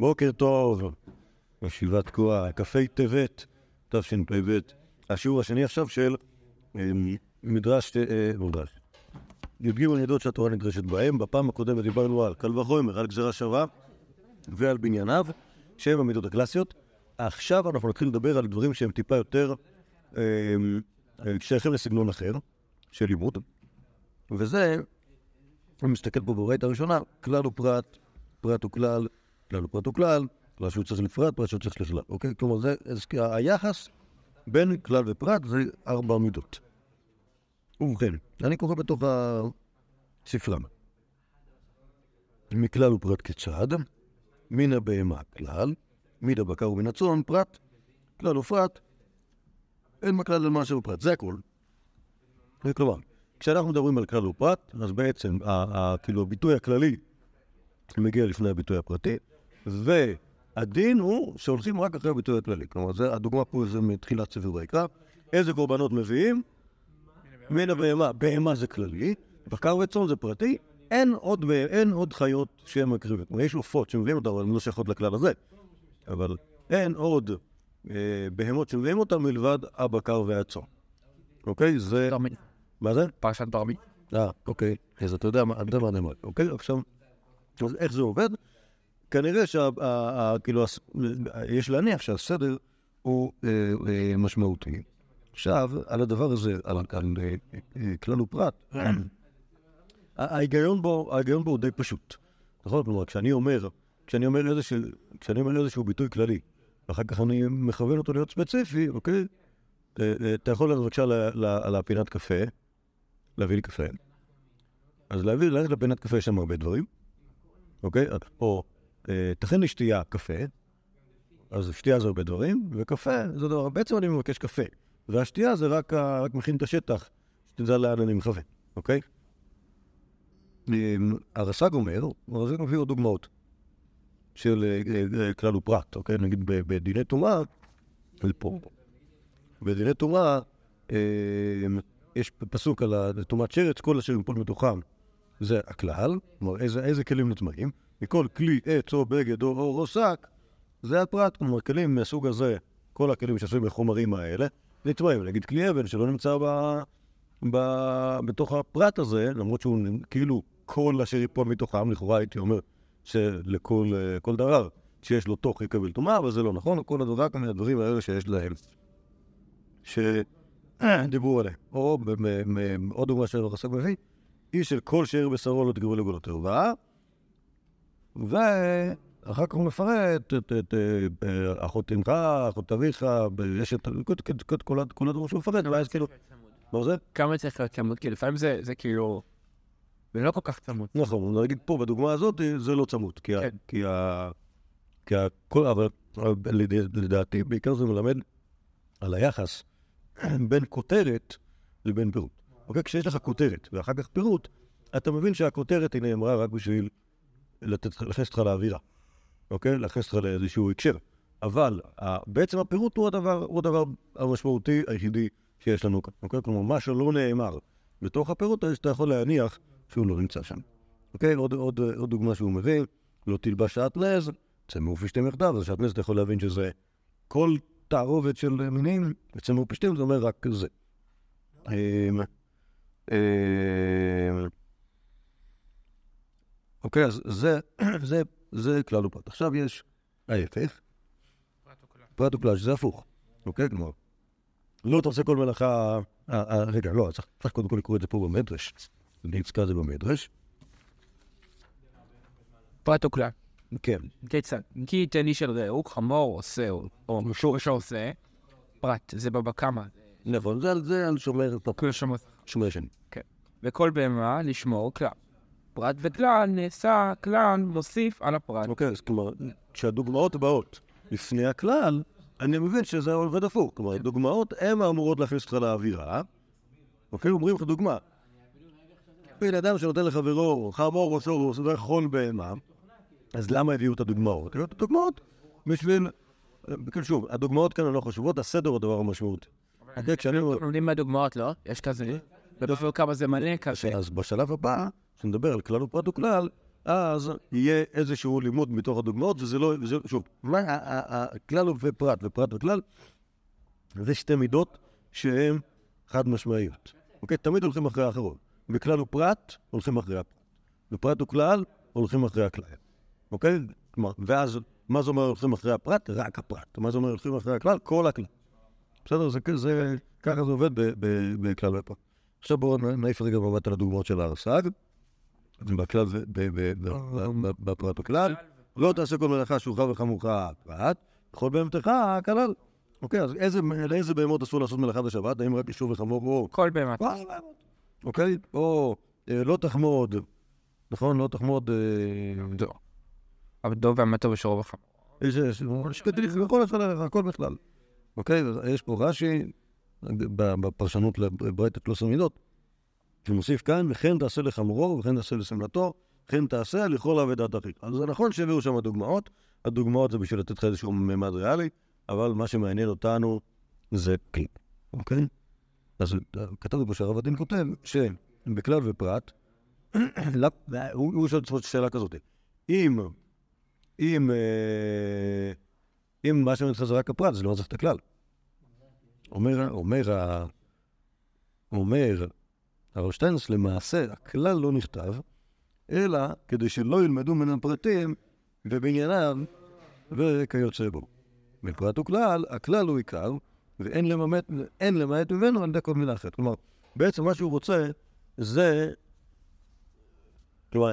בוקר טוב, ישיבת תקועה, כ"ה טבת, תשפ"ב. השיעור השני עכשיו של אה, מדרש, אה, מדרש. י"ג עדות שהתורה נדרשת בהם. בפעם הקודמת דיברנו על קל וחומר, על גזירה שווה ועל בנייניו, שהם המידות הקלאסיות. עכשיו אנחנו נתחיל לדבר על דברים שהם טיפה יותר אה, שייכים לסגנון אחר של לימוד, וזה, אני מסתכל פה בברית הראשונה, כלל ופרט, פרט כלל ופרט וכלל, כלל שהוא צריך לפרט, פרט שהוא צריך לכלל, אוקיי? כלומר, זה, זה היחס בין כלל ופרט זה ארבע מידות. ובכן, אני קורא בתוך הספרם. מכלל ופרט כיצד, מן הבהמה כלל, מן הבקר ומן הצאן פרט, כלל ופרט, אין מכלל על משהו פרט, זה הכל. כלומר, כשאנחנו מדברים על כלל ופרט, אז בעצם, כאילו, הביטוי הכללי מגיע לפני הביטוי הפרטי, והדין הוא שהולכים רק אחרי הביטוי הכללי. כלומר, זה, הדוגמה פה זה מתחילת ספר ויקרא. איזה קורבנות מביאים? מן הבהמה. בהמה זה כללי, בקר וצאן זה פרטי, אין עוד, אין עוד חיות שהן מקריבות. כלומר, יש עופות שמביאים אותן, אבל הן לא שייכות לכלל הזה. אבל אין עוד אה, בהמות שמביאים אותן מלבד הבקר והצאן. אוקיי? זה... מה זה? פרשת ברמי. אה, אוקיי. אז אתה יודע מה אני אומר. אוקיי? עכשיו, אז איך זה עובד? כנראה שכאילו, יש להניח שהסדר הוא אה, אה, משמעותי. עכשיו, על הדבר הזה, על כלל ופרט, ההיגיון בו הוא די פשוט. נכון? כלומר, כשאני אומר, כשאני אומר איזשהו, ביטוי כללי, ואחר כך אני מכוון אותו להיות ספציפי, אוקיי? אתה יכול בבקשה לפינת קפה, להביא לי קפה. אז להביא, ללכת לפינת קפה יש שם הרבה דברים, אוקיי? או תכין לי שתייה, קפה, אז שתייה זה הרבה דברים, וקפה זה דבר, בעצם אני מבקש קפה, והשתייה זה רק, רק מכין את השטח, שתדע לאן אני מכוון, אוקיי? הרס"ג אומר, הרס"ג מביא עוד דוגמאות של כלל ופרט, אוקיי? נגיד בדיני טומאה, בדיני טומאה, יש פסוק על טומאת שרץ, כל אשר יפול מתוכם זה הכלל, כלומר איזה, איזה כלים נטמעים, מכל כלי, עץ או בגד או אור או שק, זה הפרט, כלומר כלים מהסוג הזה, כל הכלים שעשויים בחומרים האלה, נטמעים, נגיד כלי אבן שלא נמצא ב, ב, בתוך הפרט הזה, למרות שהוא כאילו כל אשר ייפול מתוכם, לכאורה הייתי אומר שלכל דבר שיש לו תוך יקבל טומאה, אבל זה לא נכון, כל הדבר כאן מהדברים האלה שיש להם. שדיברו עליהם. או עוד דוגמה של חסק מביא, איש של כל שאר בשרו לא תגבו לגולות ערווה, ואחר כך הוא מפרט את אחות אמך, אחות אביך, יש את כל הדברים שהוא מפרט, ואז כאילו... מה זה? כמה צריך להיות צמוד? כי לפעמים זה כאילו... זה לא כל כך צמוד. נכון, נגיד פה בדוגמה הזאת זה לא צמוד, כי ה... כי הכל, אבל לדעתי, בעיקר זה מלמד על היחס בין כותרת לבין פירוט. אוקיי? כשיש לך כותרת ואחר כך פירוט, אתה מבין שהכותרת היא נאמרה רק בשביל להכניס אותך לאווירה, אוקיי? להכניס אותך לאיזשהו הקשר. אבל בעצם הפירוט הוא הדבר, הוא הדבר המשמעותי היחידי שיש לנו כאן, אוקיי? כלומר, מה שלא נאמר בתוך הפירוט, אז אתה יכול להניח שהוא לא נמצא שם. אוקיי? עוד, עוד, עוד דוגמה שהוא מביא, לא תלבש שעטנז, צמאו פשטים יחדיו, אז שעטנז אתה יכול להבין שזה כל תערובת של מינים, וצמאו פשטים זה אומר רק זה. אוקיי, אז זה, זה, זה כלל ופרט. עכשיו יש ההפך, פרט וכלל, שזה הפוך, אוקיי? כלומר, לא תעשה כל מלאכה... רגע, לא, צריך קודם כל לקרוא את זה פה במדרש. נצקע זה במדרש. פרט וכלל. כן. כיצד? כי תני של רעהו, חמור עושה, או שורש עושה, פרט, זה בבא קמא. נכון, זה על זה על שומר כל שומר. שומר שני. כן. וכל בהמה לשמור כלל. פרט וכלל נעשה כלל מוסיף על הפרט. אוקיי, אז כלומר, כשהדוגמאות באות לפני הכלל, אני מבין שזה עובד הפוך. כלומר, הדוגמאות הן אמורות להכניס אותך לאווירה. אוקיי, אומרים לך דוגמה. בן אדם שנותן לחברו חמור או סור, או חול בהמה, אז למה הביאו את הדוגמאות? הביאו את הדוגמאות בשביל... כן, שוב, הדוגמאות כאן הן לא חשובות, הסדר הוא הדבר המשמעותי. לומדים מהדוגמאות, לא? יש כזה? ובפעמים כמה זה מלא כזה. אז בשלב הבא, כשנדבר על כלל ופרט וכלל, אז יהיה איזשהו לימוד מתוך הדוגמאות, וזה לא, וזה, שוב, מה, הכלל ופרט ופרט וכלל, זה שתי מידות שהן חד משמעיות. אוקיי? תמיד הולכים אחרי האחרון. בכלל ופרט, הולכים אחרי הפרט. בפרט וכלל, הולכים אחרי הכלל. אוקיי? כלומר, ואז, מה זה אומר הולכים אחרי הפרט? רק הפרט. מה זה אומר הולכים אחרי הכלל? כל הכלל. בסדר? זה, זה, ככה זה עובד בכלל ופרט. עכשיו בואו נעיף רגע מבט על הדוגמאות של הרס"ג. בכלל, ו- ב- ב- ב- ב- ב- בפרט וכלל. לא תעשה כל מלאכה שוחה וחמוכה פרט, וכל בהמתך כלל. אוקיי, אז איזה, לאיזה בהמות אסור לעשות מלאכה בשבת? האם רק יישוב וחמור או... כל. כל הבהמות. אוקיי? או אה, לא תחמוד, נכון? לא תחמוד... אה, דוב. הבדוב והמטו ושורו וחמור. איזה... שקדיף, הכל בכלל, הכל בכלל. אוקיי? יש פה רש"י, בפרשנות לברייתת לא מידות, שמוסיף כאן, וכן תעשה לחמורו, וכן תעשה לשמלתו, וכן תעשה לכל אבדת אחיך. אז זה נכון שהביאו שם דוגמאות, הדוגמאות זה בשביל לתת לך איזשהו ממד ריאלי, אבל מה שמעניין אותנו זה כלי, אוקיי? אז אה, כתוב פה שהרב הדין כותב שבכלל ופרט, לא- הוא שואל את עצמו שאלה כזאת, אם, אם, אה, אם מה שמעניין אותך זה רק הפרט, זה לא צריך את הכלל. אומר, אומר, אומר הרב שטיינס, למעשה הכלל לא נכתב, אלא כדי שלא ילמדו מן הפרטים ובעניינם וכיוצא בו. בפרט וכלל, הכלל הוא עיקר, ואין למעט, למעט ממנו על ידי כל מילה אחרת. כלומר, בעצם מה שהוא רוצה זה, כלומר,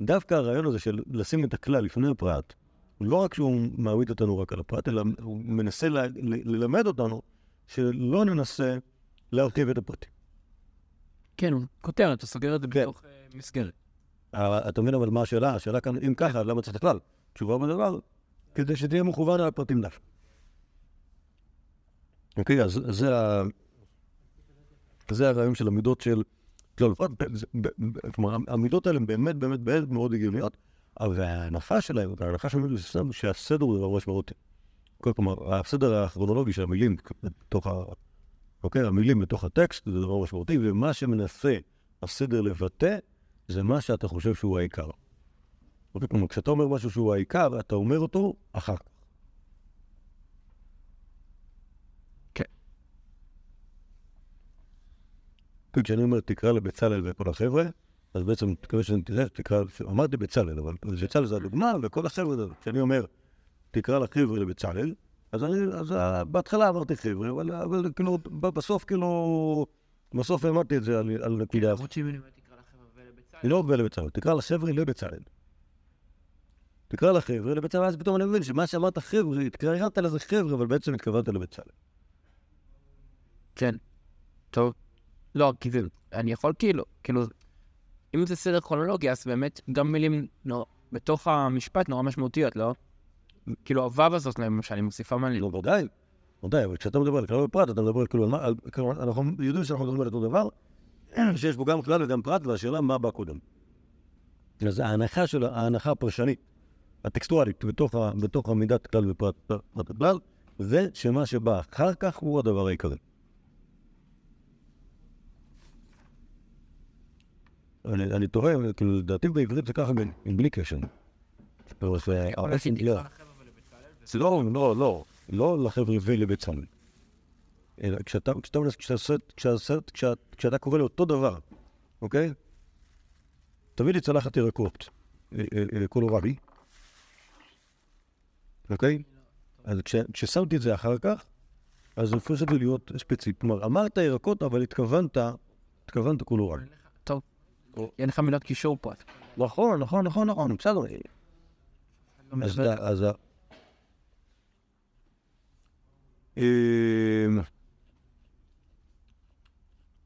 דווקא הרעיון הזה של לשים את הכלל לפני הפרט, לא רק שהוא מעמיד אותנו רק על הפרט, אלא הוא מנסה ל- ל- ללמד אותנו שלא ננסה להרחיב את הפרטים. כן, הוא כותרת, הוא סוגר את זה כן. בתוך אה, מסגרת. אתה מבין אבל מה השאלה? השאלה כאן, אם ככה, למה צריך את הכלל? תשובה בדבר, כדי שתהיה מכוון על הפרטים דווקא. אוקיי, אז זה ה... זה הרעיון של המידות של כלל ופרט. ב- ב- כלומר, המידות האלה הן באמת באמת באמת מאוד הגיוניות, אבל ההנחה שלהן, ההנחה של המידות זה שהסדר הוא דבר משמעותי. כלומר, הסדר הכרונולוגי של המילים בתוך. אוקיי, המילים בתוך הטקסט זה דבר משמעותי, ומה שמנסה הסדר לבטא זה מה שאתה חושב שהוא העיקר. אוקיי, כלומר, כשאתה אומר משהו שהוא העיקר, אתה אומר אותו אחר כך. כן. כן, כשאני אומר תקרא לבצלאל וכל החבר'ה, אז בעצם תקווה שאני תראה, תקרא, אמרתי בצלאל, אבל בצלאל זה הדוגמה, וכל החבר'ה, כשאני אומר תקרא לחבר'ה לבצלאל, אז אני, אז אה, בהתחלה אמרתי חבר'ה, אבל, אבל כאילו, בסוף כאילו, בסוף אמרתי את זה על, על נקודה. למרות שאם אני אומר תקרא לחבר'ה ולבצלאל. לא עובר לבצלאל, תקרא לחבר'ה לבצלאל. תקרא לחבר'ה לבצלאל, ואז פתאום אני מבין שמה שאמרת חבר'ה, התקראת לזה חבר'ה, אבל בעצם התכוונת לבצלאל. כן. טוב. לא, כי זה, אני יכול כאילו, כאילו, אם זה סדר כרונולוגי, אז באמת גם מילים בתוך המשפט נורא משמעותיות, לא? כאילו, הוו הזאת, למשל, היא מוסיפה מה לא, ודאי, ודאי, אבל כשאתה מדבר על כלל ופרט, אתה מדבר כאילו על מה, כלומר, אנחנו יודעים שאנחנו מדברים על אותו דבר, שיש בו גם כלל וגם פרט, והשאלה מה בא קודם. אז ההנחה של, ההנחה הפרשנית, הטקסטואלית, בתוך, בתוך המידת כלל ופרט, פרט וכלל, זה שמה שבא אחר כך הוא הדבר העיקרי. אני, אני תוהה, כאילו, לדעתי בעברית זה ככה בלי קשר. לא. לא, לא, לא, לחבר'ה ולבצלאל. אלא כשאתה, כשאתה, כשאתה, כשאתה, כשאתה, כשאתה קורא לאותו דבר, אוקיי? תביא לי צלחת ירקות, אה, אה, אה, קולורבי, אוקיי? אז כש, כששמתי את זה אחר כך, אז זה הופך זה להיות ספציפי. כלומר, אמרת ירקות, אבל התכוונת, התכוונת קולורבי. טוב. אין לך מילות קישור פה. נכון, נכון, נכון, נכון, בסדר. אז, ה- אז, ה- אמ,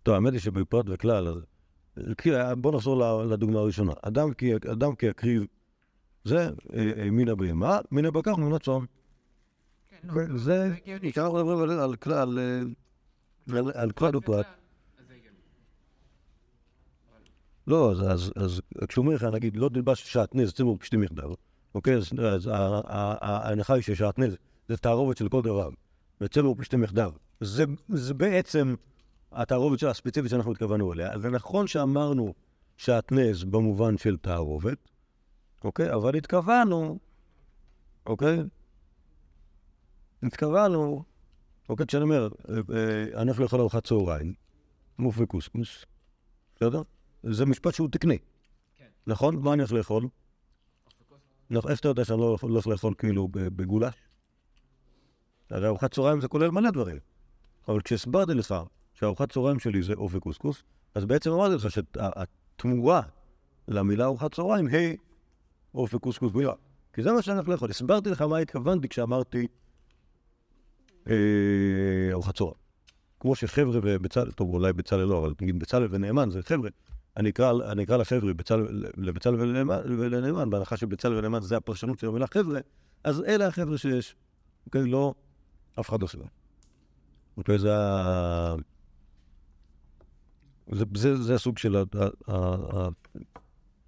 טוב, האמת היא שבפרט וכלל, בוא נחזור לדוגמה הראשונה. אדם כי, אדם כי יקריב זה אה, אה, מן הבהמה, מן הבקר ומן הצאן. זה, כשאנחנו מדברים על- על כלל, על- כלל ופרט. לא, אז, אז, אז כשהוא אומר לך, נגיד, לא תלבש שעטנז, ציבור פשטי מחדר, אוקיי? אז, ההנחה היא ששעטנז זה תערובת של כל דבר, וצמר פשטי מחדר. זה, זה בעצם התערובת הספציפית שאנחנו התכוונו אליה. זה נכון שאמרנו שעטנז במובן של תערובת, אוקיי? אבל התכוונו, אוקיי? התכוונו, אוקיי, כשאני אומר, אה, אה, אני הולך לאכול ארוחת צהריים, מוף וקוסקוס, בסדר? זה משפט שהוא תקני. נכון? מה אני הולך לאכול? איך אתה יודע שאני לא הולך לאכול כאילו בגולש? הרי ארוחת צהריים זה כולל מלא דברים. אבל כשהסברתי לך שארוחת צהריים שלי זה עוף וקוסקוס, אז בעצם אמרתי לך שהתמורה למילה ארוחת צהריים היא עוף וקוסקוס בירה. כי זה מה שאני הולך לאכול. הסברתי לך מה התכוונתי כשאמרתי אה, ארוחת צהריים. כמו שחבר'ה ובצלאל, טוב אולי בצלאל לא, אבל נגיד בצלאל ונאמן זה חבר'ה. אני אקרא, אני אקרא לחבר'ה, לבצלאל ולנאמן, בהנחה שבצלאל ונאמן זה הפרשנות של המילה חבר'ה, אז אלה החבר'ה שיש. אוקיי, לא, אף אחד לא סבבה. אוקיי, זה ה... זה, זה, זה הסוג של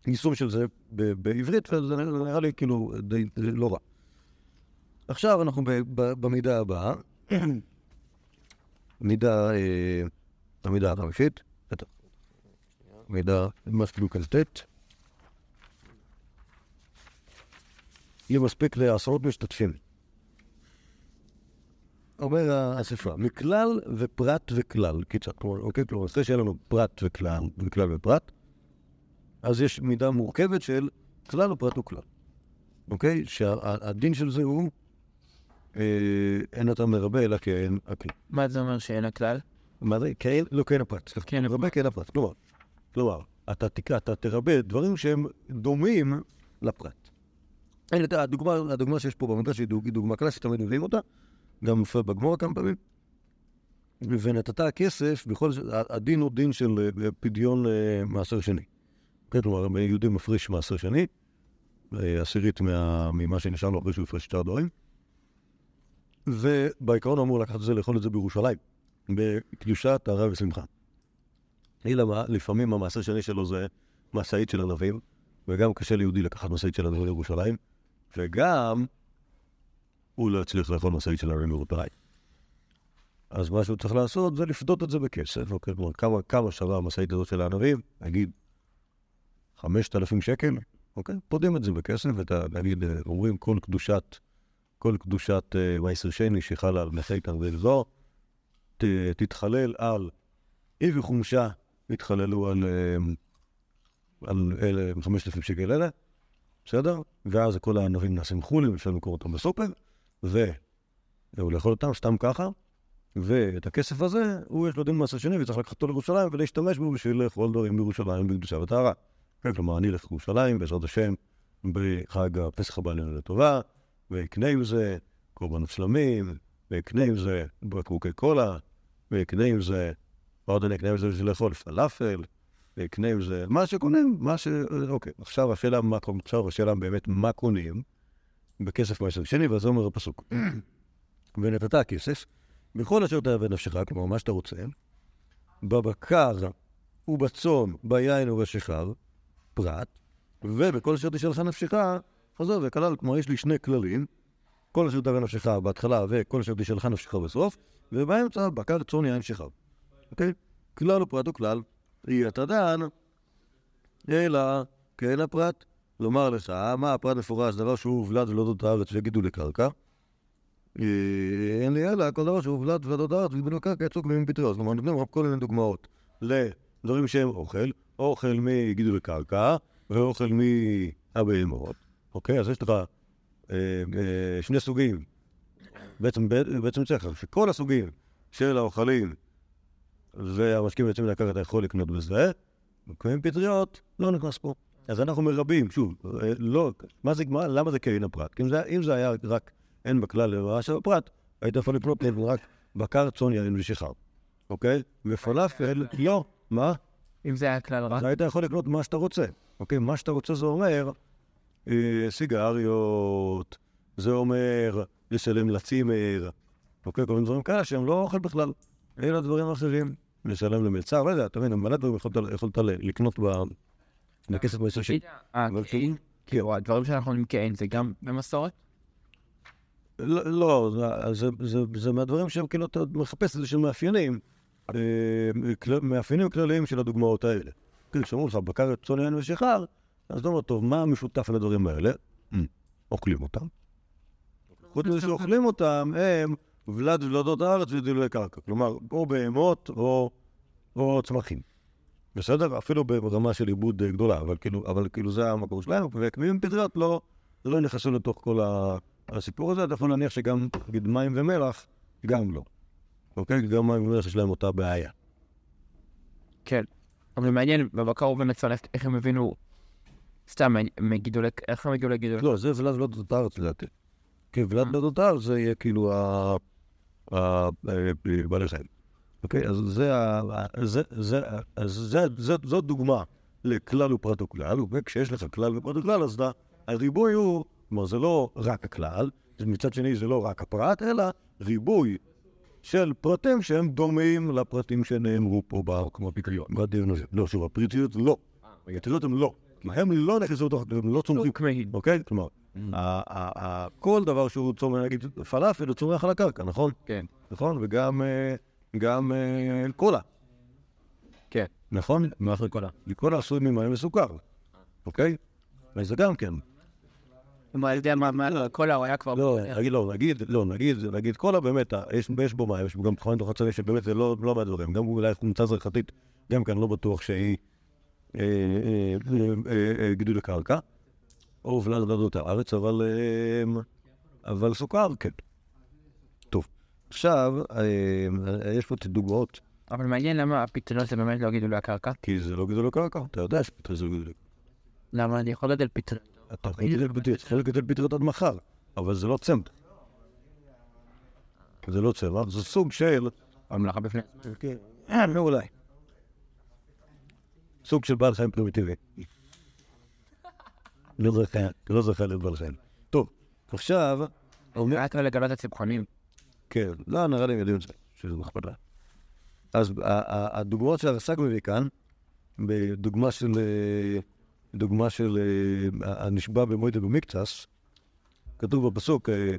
היישום של זה בעברית, וזה נראה לי כאילו די לא רע. עכשיו אנחנו במידה הבאה, מידה, אה, המידה החמישית, מידה מסלוק על ט', יהיה מספיק לעשרות משתתפים. אומר הספר, מכלל ופרט וכלל, קיצר, כלומר, אוקיי, כלומר, אחרי שיהיה לנו פרט וכלל, וכלל ופרט, אז יש מידה מורכבת של כלל ופרט וכלל, אוקיי? שהדין של זה הוא אה, אין אתה מרבה אלא כאין הכלל. מה זה אומר שאין הכלל? מה זה? כאין, לא כאין הפרט. כן, מרבה כאין הפרט. כלומר, כלומר, אתה, תקרא, אתה תרבה דברים שהם דומים לפרט. הדוגמה, הדוגמה שיש פה במדרש היא דוגמה קלאסית, תמיד מביאים אותה. גם מופיע בגמור כמה פעמים. ונתת כסף, בכל הדין הוא דין של אה, פדיון אה, מעשר שני. כן, כלומר, יהודי מפריש מעשר שני, עשירית ממה שנשאר לו אחרי שהוא הפריש שתי הדברים, ובעיקרון אמור לקחת את זה, לאכול את זה בירושלים, בקדושה, טהרה ושמחה. אלא מה, לפעמים המעשר שני שלו זה משאית של ענבים, וגם קשה ליהודי לקחת משאית של ענבים לירושלים, וגם הוא לא יצליח לאכול משאית של הרי מרותיים. אז מה שהוא צריך לעשות זה לפדות את זה בכסף, אוקיי? כלומר, כמה, כמה שווה המשאית הזאת של הענבים? נגיד, חמשת אלפים שקל, אוקיי? פודים את זה בכסף, ונגיד, אומרים כל קדושת, כל קדושת מייסר uh, שני שחלה על משאית ענבים זו, תתחלל על אי וחומשה, יתחללו על, uh, על חמשת אלפים שקל אלה, בסדר? ואז כל הענבים נעשים חולים, אפשר למכור אותם בסופר. והוא לאכול אותם סתם ככה, ואת הכסף הזה, הוא יש לו דין מעשר שני וצריך לקחת אותו לירושלים ולהשתמש בו בשביל לאכול דברים בירושלים בקדושה וטהרה. כן, כלומר, אני אלך לירושלים, בעזרת השם, בחג הפסח הבא לנו לטובה, ואקנה עם זה קורבנות שלמים, ואקנה עם זה בקבוקי קולה, ואקנה עם זה, עוד אני אקנה עם זה בשביל לאכול פלאפל, ואקנה עם זה, מה שקונים, מה ש... אוקיי, עכשיו השאלה, מה, עכשיו השאלה באמת מה קונים, בכסף מעשר שני, ואז אומר הפסוק. ונתת הכסף, בכל אשר תאווה נפשך, כלומר, מה שאתה רוצה, בבקר ובצאן, ביין ובשיכר, פרט, ובכל אשר תשאל לך נפשך, חזר וכלל, כלומר, יש לי שני כללים, כל אשר תאווה נפשך בהתחלה, וכל אשר תשאל לך נפשך בסוף, ובאמצע בקר צאן יין שיכר. אוקיי? כלל ופרט הוא כלל, אתה דן, אלא כן הפרט. לומר לך, מה הפרט מפורש, דבר שהוא הובלד ולא דוד הארץ ויגידו לקרקע. אה, אין לי אלא, כל דבר שהוא הובלד ולא הארץ ויגידו לקרקע, יצאו כלבים פטריות. כלומר, נותנים רק כל מיני דוגמאות לדברים שהם אוכל, אוכל מגידול לקרקע ואוכל מהבהמות. אוקיי? אז יש לך אה, אה, שני סוגים. בעצם, בעצם צריך שכל הסוגים של האוכלים והמשקיעים יוצאים לקרקע אתה יכול לקנות בזה, וכהן פטריות לא נכנס פה. אז אנחנו מרבים, שוב, לא, מה זה, מה, למה זה קרן הפרט? כי אם זה, אם זה היה רק אין בכלל לרעה של הפרט, היית יכול לקנות רק בקר, צאן, יין ושיכר, אוקיי? ופלאפל, לא, מה? אם זה היה כלל? אז היית יכול לקנות מה שאתה רוצה, אוקיי? מה שאתה רוצה זה אומר אה, סיגריות, זה אומר לשלם לצימר, אוקיי? כל מיני דברים כאלה שהם לא אוכל בכלל, אלה דברים אחרים. לשלם למלצר, לא יודע, אתה מבין, מלא דברים יכולת לקנות מהכסף שנים. אה, כאילו, הדברים שאנחנו כאין זה גם במסורת? לא, לא זה מהדברים שהם כאילו, אתה מחפש איזה שהם מאפיינים, אה, מאפיינים כלליים של הדוגמאות האלה. כאילו, שאומרים לך, בקר צאן יין ושיכר, אז אתה אומר, טוב, מה המשותף לדברים האלה? אוכלים אותם. חוץ מזה שאוכלים אותם, הם ולד ולדות הארץ ודילולי קרקע. כלומר, או בהמות או, או צמחים. בסדר? אפילו ברמה של עיבוד אה, גדולה, אבל כאילו, אבל כאילו זה המקור שלהם, וכמיהים פטריות לא, לא נכנסו לתוך כל ה- הסיפור הזה, אתה יכול להניח שגם, נגיד, מים ומלח, גם לא. אוקיי? גם מים ומלח יש להם אותה בעיה. כן. אבל מעניין, בבקר הוא באמת שונא איך הם הבינו, סתם, מגידולי, איך הם הגיעו לגידולי? לא, זה ולד ולדות הארץ לדעתי. כן, ולד ולדות הארץ זה יהיה כאילו ה... ה- ה- בעלי חיים. אוקיי? אז זה. זה... זה... זה... זה... זאת דוגמה לכלל ופרט וכלל, וכשיש לך כלל ופרט וכלל, אז הריבוי הוא... כלומר, זה לא רק הכלל, מצד שני זה לא רק הפרט, אלא ריבוי של פרטים שהם דומים לפרטים שנאמרו פה ב- כמו פיקיון. לא, שוב, הפריטיות לא. הפריטיות הם לא. הם לא נכנסו לתוך, הם לא צומחים. אוקיי? כלומר, ה- כל דבר שהוא צומח, נגיד פלאפל, הוא צומח על הקרקע, נכון? כן. נכון? וגם אה, גם אה, קולה, כן. נכון? מה אחרי. קולה עשוי ממים וסוכר, אוקיי? וזה גם כן. מה, יודע מה, מה, כל ה... הוא היה כבר... לא, נגיד, לא, נגיד, לא, נגיד, נגיד קולה באמת, אה, יש, בו מים, יש בו גם תכונת תוך הצלע שבאמת זה לא, לא מהדברים. גם אולי חומצה זרחתית, גם כאן לא בטוח שהיא אה, אה, אה, אה, גידול לקרקע, או ולד ולדות הארץ, אבל, אה, אבל סוכר, כן. עכשיו, אה, יש פה דוגמאות, אבל מעניין למה הפתרונות זה באמת לא גידולי הקרקע. כי זה לא גידול לקרקע, אתה יודע שפטרי זה לא גידול לקרקע. למה אני יכול לגדל פטריות, אתה יכול לגדל פטריות עד מחר, אבל זה לא צמח. זה לא צמח, זה סוג של... המלאכה בפני... כן, אה, אולי. סוג של בעל חיים פרימיטיבי. לא זכה, לא זכה להיות בעל חיים. טוב, עכשיו, רק לגלות את הצמחונים. כן, לא, נראה לי הם יודעים שזה נחמד להם. אז הדוגמאות שהרס"ג מביא כאן, בדוגמה של, דוגמה של אה, הנשבע במועד במקצס, כתוב בפסוק, אה,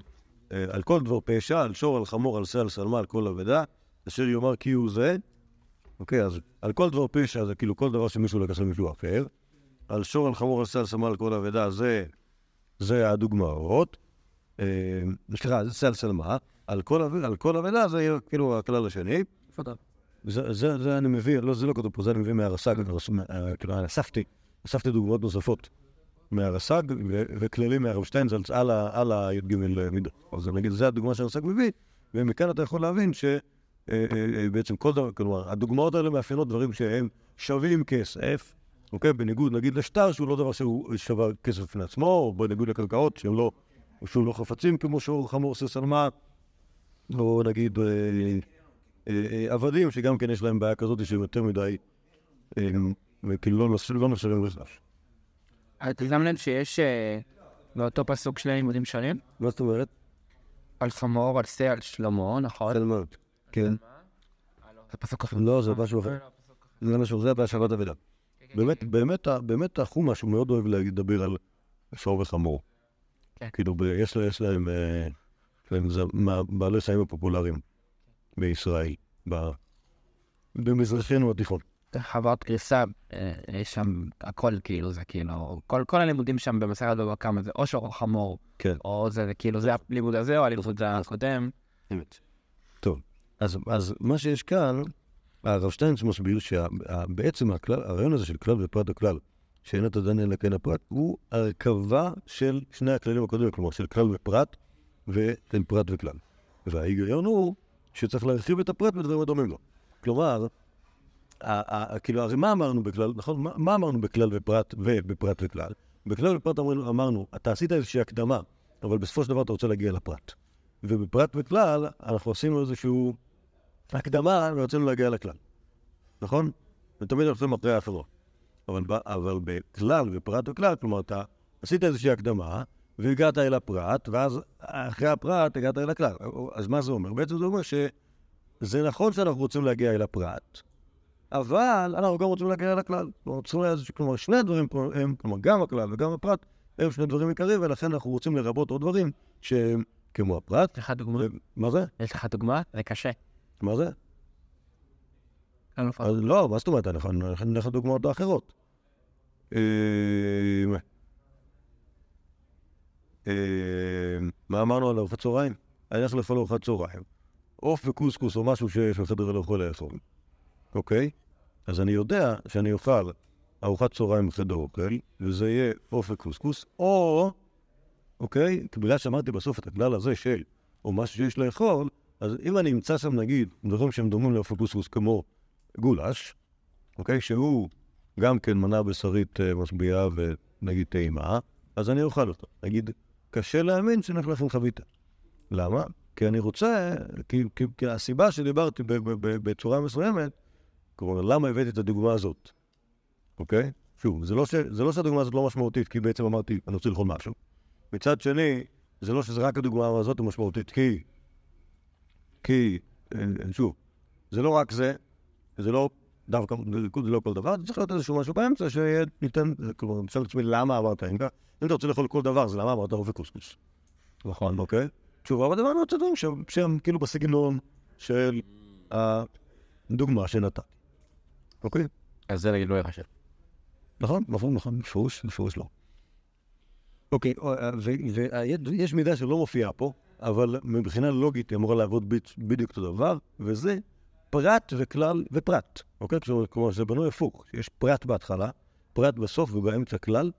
אה, על כל דבר פשע, על שור, על חמור, על שא, על שלמה, על כל אבדה, אשר יאמר כי הוא זה. אוקיי, אז על כל דבר פשע זה כאילו כל דבר שמישהו לקח למישהו אחר. על שור, על חמור, על שא, על שלמה, על כל אבדה, זה, זה הדוגמאות. סליחה, זה סל שלמה. על כל על כל זה יהיה כאילו הכלל השני. זה, זה, זה אני מביא, לא, זה לא כתוב פה, זה אני מביא מהרס"ג, מהרס- מה- אה, כאילו, אספתי, אספתי דוגמאות נוספות מהרס"ג וכללים מהרב שטיינזלץ על, הי"ג מידות. אז נגיד, זה הדוגמה שהרס"ג מביא, ומכאן אתה יכול להבין שבעצם כל דבר, כלומר, הדוגמאות האלה מאפיינות דברים שהם שווים כסף, אוקיי? בניגוד, נגיד, לשטר, שהוא לא דבר שהוא שווה כסף בפני עצמו, או בניגוד לקרקעות, שהם לא, שהוא לא חפצים, כמו שור חמור ססלמה, או נגיד... אה, אה, אה, עבדים שגם כן יש להם בעיה כזאת שהם יותר מדי, וכאילו לא לא נחשבים בכלל. אתה שם לב שיש באותו פסוק שני לימודים שונים? מה זאת אומרת? על חמור, על שא, על שלמה, נכון? מאוד. כן. זה פסוק אחר. לא, זה משהו אחר. זה משהו, זה בהשבת אבדה. באמת, באמת, באמת החומש הוא מאוד אוהב לדבר על שור וחמור. כן. כאילו, יש להם זה מהבעלי חיים הפופולריים בישראל, ב- במזרחנו התיכון. חברת גריסה, אה, יש שם הכל כאילו, זה כאילו, כל כל הלימודים שם במסכת בבא קמא זה או שור או חמור, כן. או זה זה כאילו, זה הלימוד הזה או הלימוד הקודם. אמת. טוב, אז, אז מה שיש כאן, הרב שטיינץ מסביר שבעצם הרעיון הזה של כלל ופרט הכלל, שאין אתה דן אלא כן הפרט, הוא הרכבה של שני הכללים הקודמים, כלומר של כלל ופרט ושל פרט וכלל. וההיגיון הוא שצריך להרחיב את הפרט בדברים הדומים לו. כלומר, כאילו, הרי מה אמרנו בכלל, נכון? מה, אמרנו בכלל ופרט ובפרט וכלל? בכלל ופרט אמרנו, אתה עשית איזושהי הקדמה, אבל בסופו של דבר אתה רוצה להגיע לפרט. ובפרט וכלל, אנחנו עשינו איזשהו הקדמה ורצינו להגיע לכלל, נכון? ותמיד אנחנו עושים אחרי האחרות. אבל בכלל ופרט וכלל, כלומר, אתה עשית איזושהי הקדמה, והגעת אל הפרט, ואז אחרי הפרט הגעת אל הכלל. אז מה זה אומר? בעצם זה אומר שזה נכון שאנחנו רוצים להגיע אל הפרט, אבל אנחנו גם רוצים להגיע אל הכלל. כלומר, שני הדברים פה הם, כלומר, גם הכלל וגם הפרט, הם שני דברים עיקריים, ולכן אנחנו רוצים לרבות עוד דברים שהם כמו הפרט. יש לך דוגמה? מה זה? יש לך דוגמה? זה קשה. מה זה? אז לא, מה זאת אומרת? אנחנו נלך לדוגמאות האחרות. אה, מה אמרנו על ארוחת צהריים? אני הולך לאכול ארוחת צהריים. עוף וקוסקוס או משהו שיש בחדר לא יכול לאכול, אוקיי? אז אני יודע שאני אוכל ארוחת צהריים בחדר אוכל, וזה יהיה עוף וקוסקוס, או, אוקיי? בגלל שאמרתי בסוף את הכלל הזה של, או משהו שיש לאכול, אז אם אני אמצא שם נגיד דברים שהם דומים לעוף וקוסקוס כמו גולש, אוקיי? שהוא גם כן מנה בשרית אה, משביעה ונגיד טעימה, אז אני אוכל אותו. נגיד, קשה להאמין שנלך לכם חביתה. למה? כי אני רוצה, כי, כי, כי הסיבה שדיברתי ב, ב, ב, בצורה מסוימת, כלומר, למה הבאתי את הדוגמה הזאת, אוקיי? שוב, זה לא, ש, זה לא שהדוגמה הזאת לא משמעותית, כי בעצם אמרתי, אני רוצה לאכול משהו. מצד שני, זה לא שזה רק הדוגמה הזאת משמעותית, כי, כי, אה, שוב, זה לא רק זה, זה לא דווקא, זה לא כל דבר, צריך להיות איזשהו משהו באמצע שניתן, כלומר, אני שואל את עצמי למה אמרת, אם אתה רוצה לאכול כל דבר, זה למה אמרת רופא קוסקוס. נכון, אוקיי? שוב, אבל דבר מאוד דברים שהם כאילו בסגנון של הדוגמה שנתתי. אוקיי? אז זה נגיד לא ייחשב. נכון, נכון, נכון, בפירוש, בפירוש לא. אוקיי, ויש מידה שלא מופיעה פה, אבל מבחינה לוגית היא אמורה לעבוד בדיוק אותו דבר, וזה פרט וכלל ופרט. אוקיי? כלומר, זה בנוי הפוך. יש פרט בהתחלה, פרט בסוף ובאמצע כלל.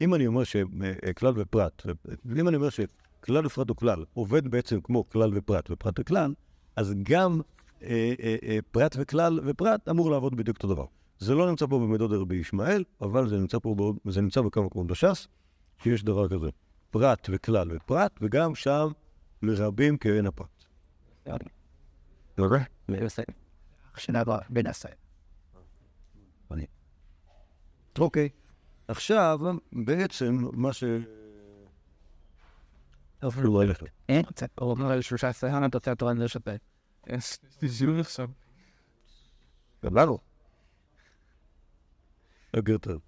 אם אני אומר שכלל ופרט, ואם אני אומר שכלל ופרט הוא כלל, עובד בעצם כמו כלל ופרט ופרט וכלל, אז גם אה, אה, אה, פרט וכלל ופרט אמור לעבוד בדיוק אותו דבר. זה לא נמצא פה במידות רבי ישמעאל, אבל זה נמצא פה, זה נמצא בכמה מקומות בש"ס, שיש דבר כזה. פרט וכלל ופרט, וגם שם לרבים כאין הפרט. אוקיי, עכשיו בעצם מה ש... אפילו לא ילך. אין, הוא אומר על שלושה עשרה, אתה רוצה תורן לשפט. גם לנו. בוקר טוב.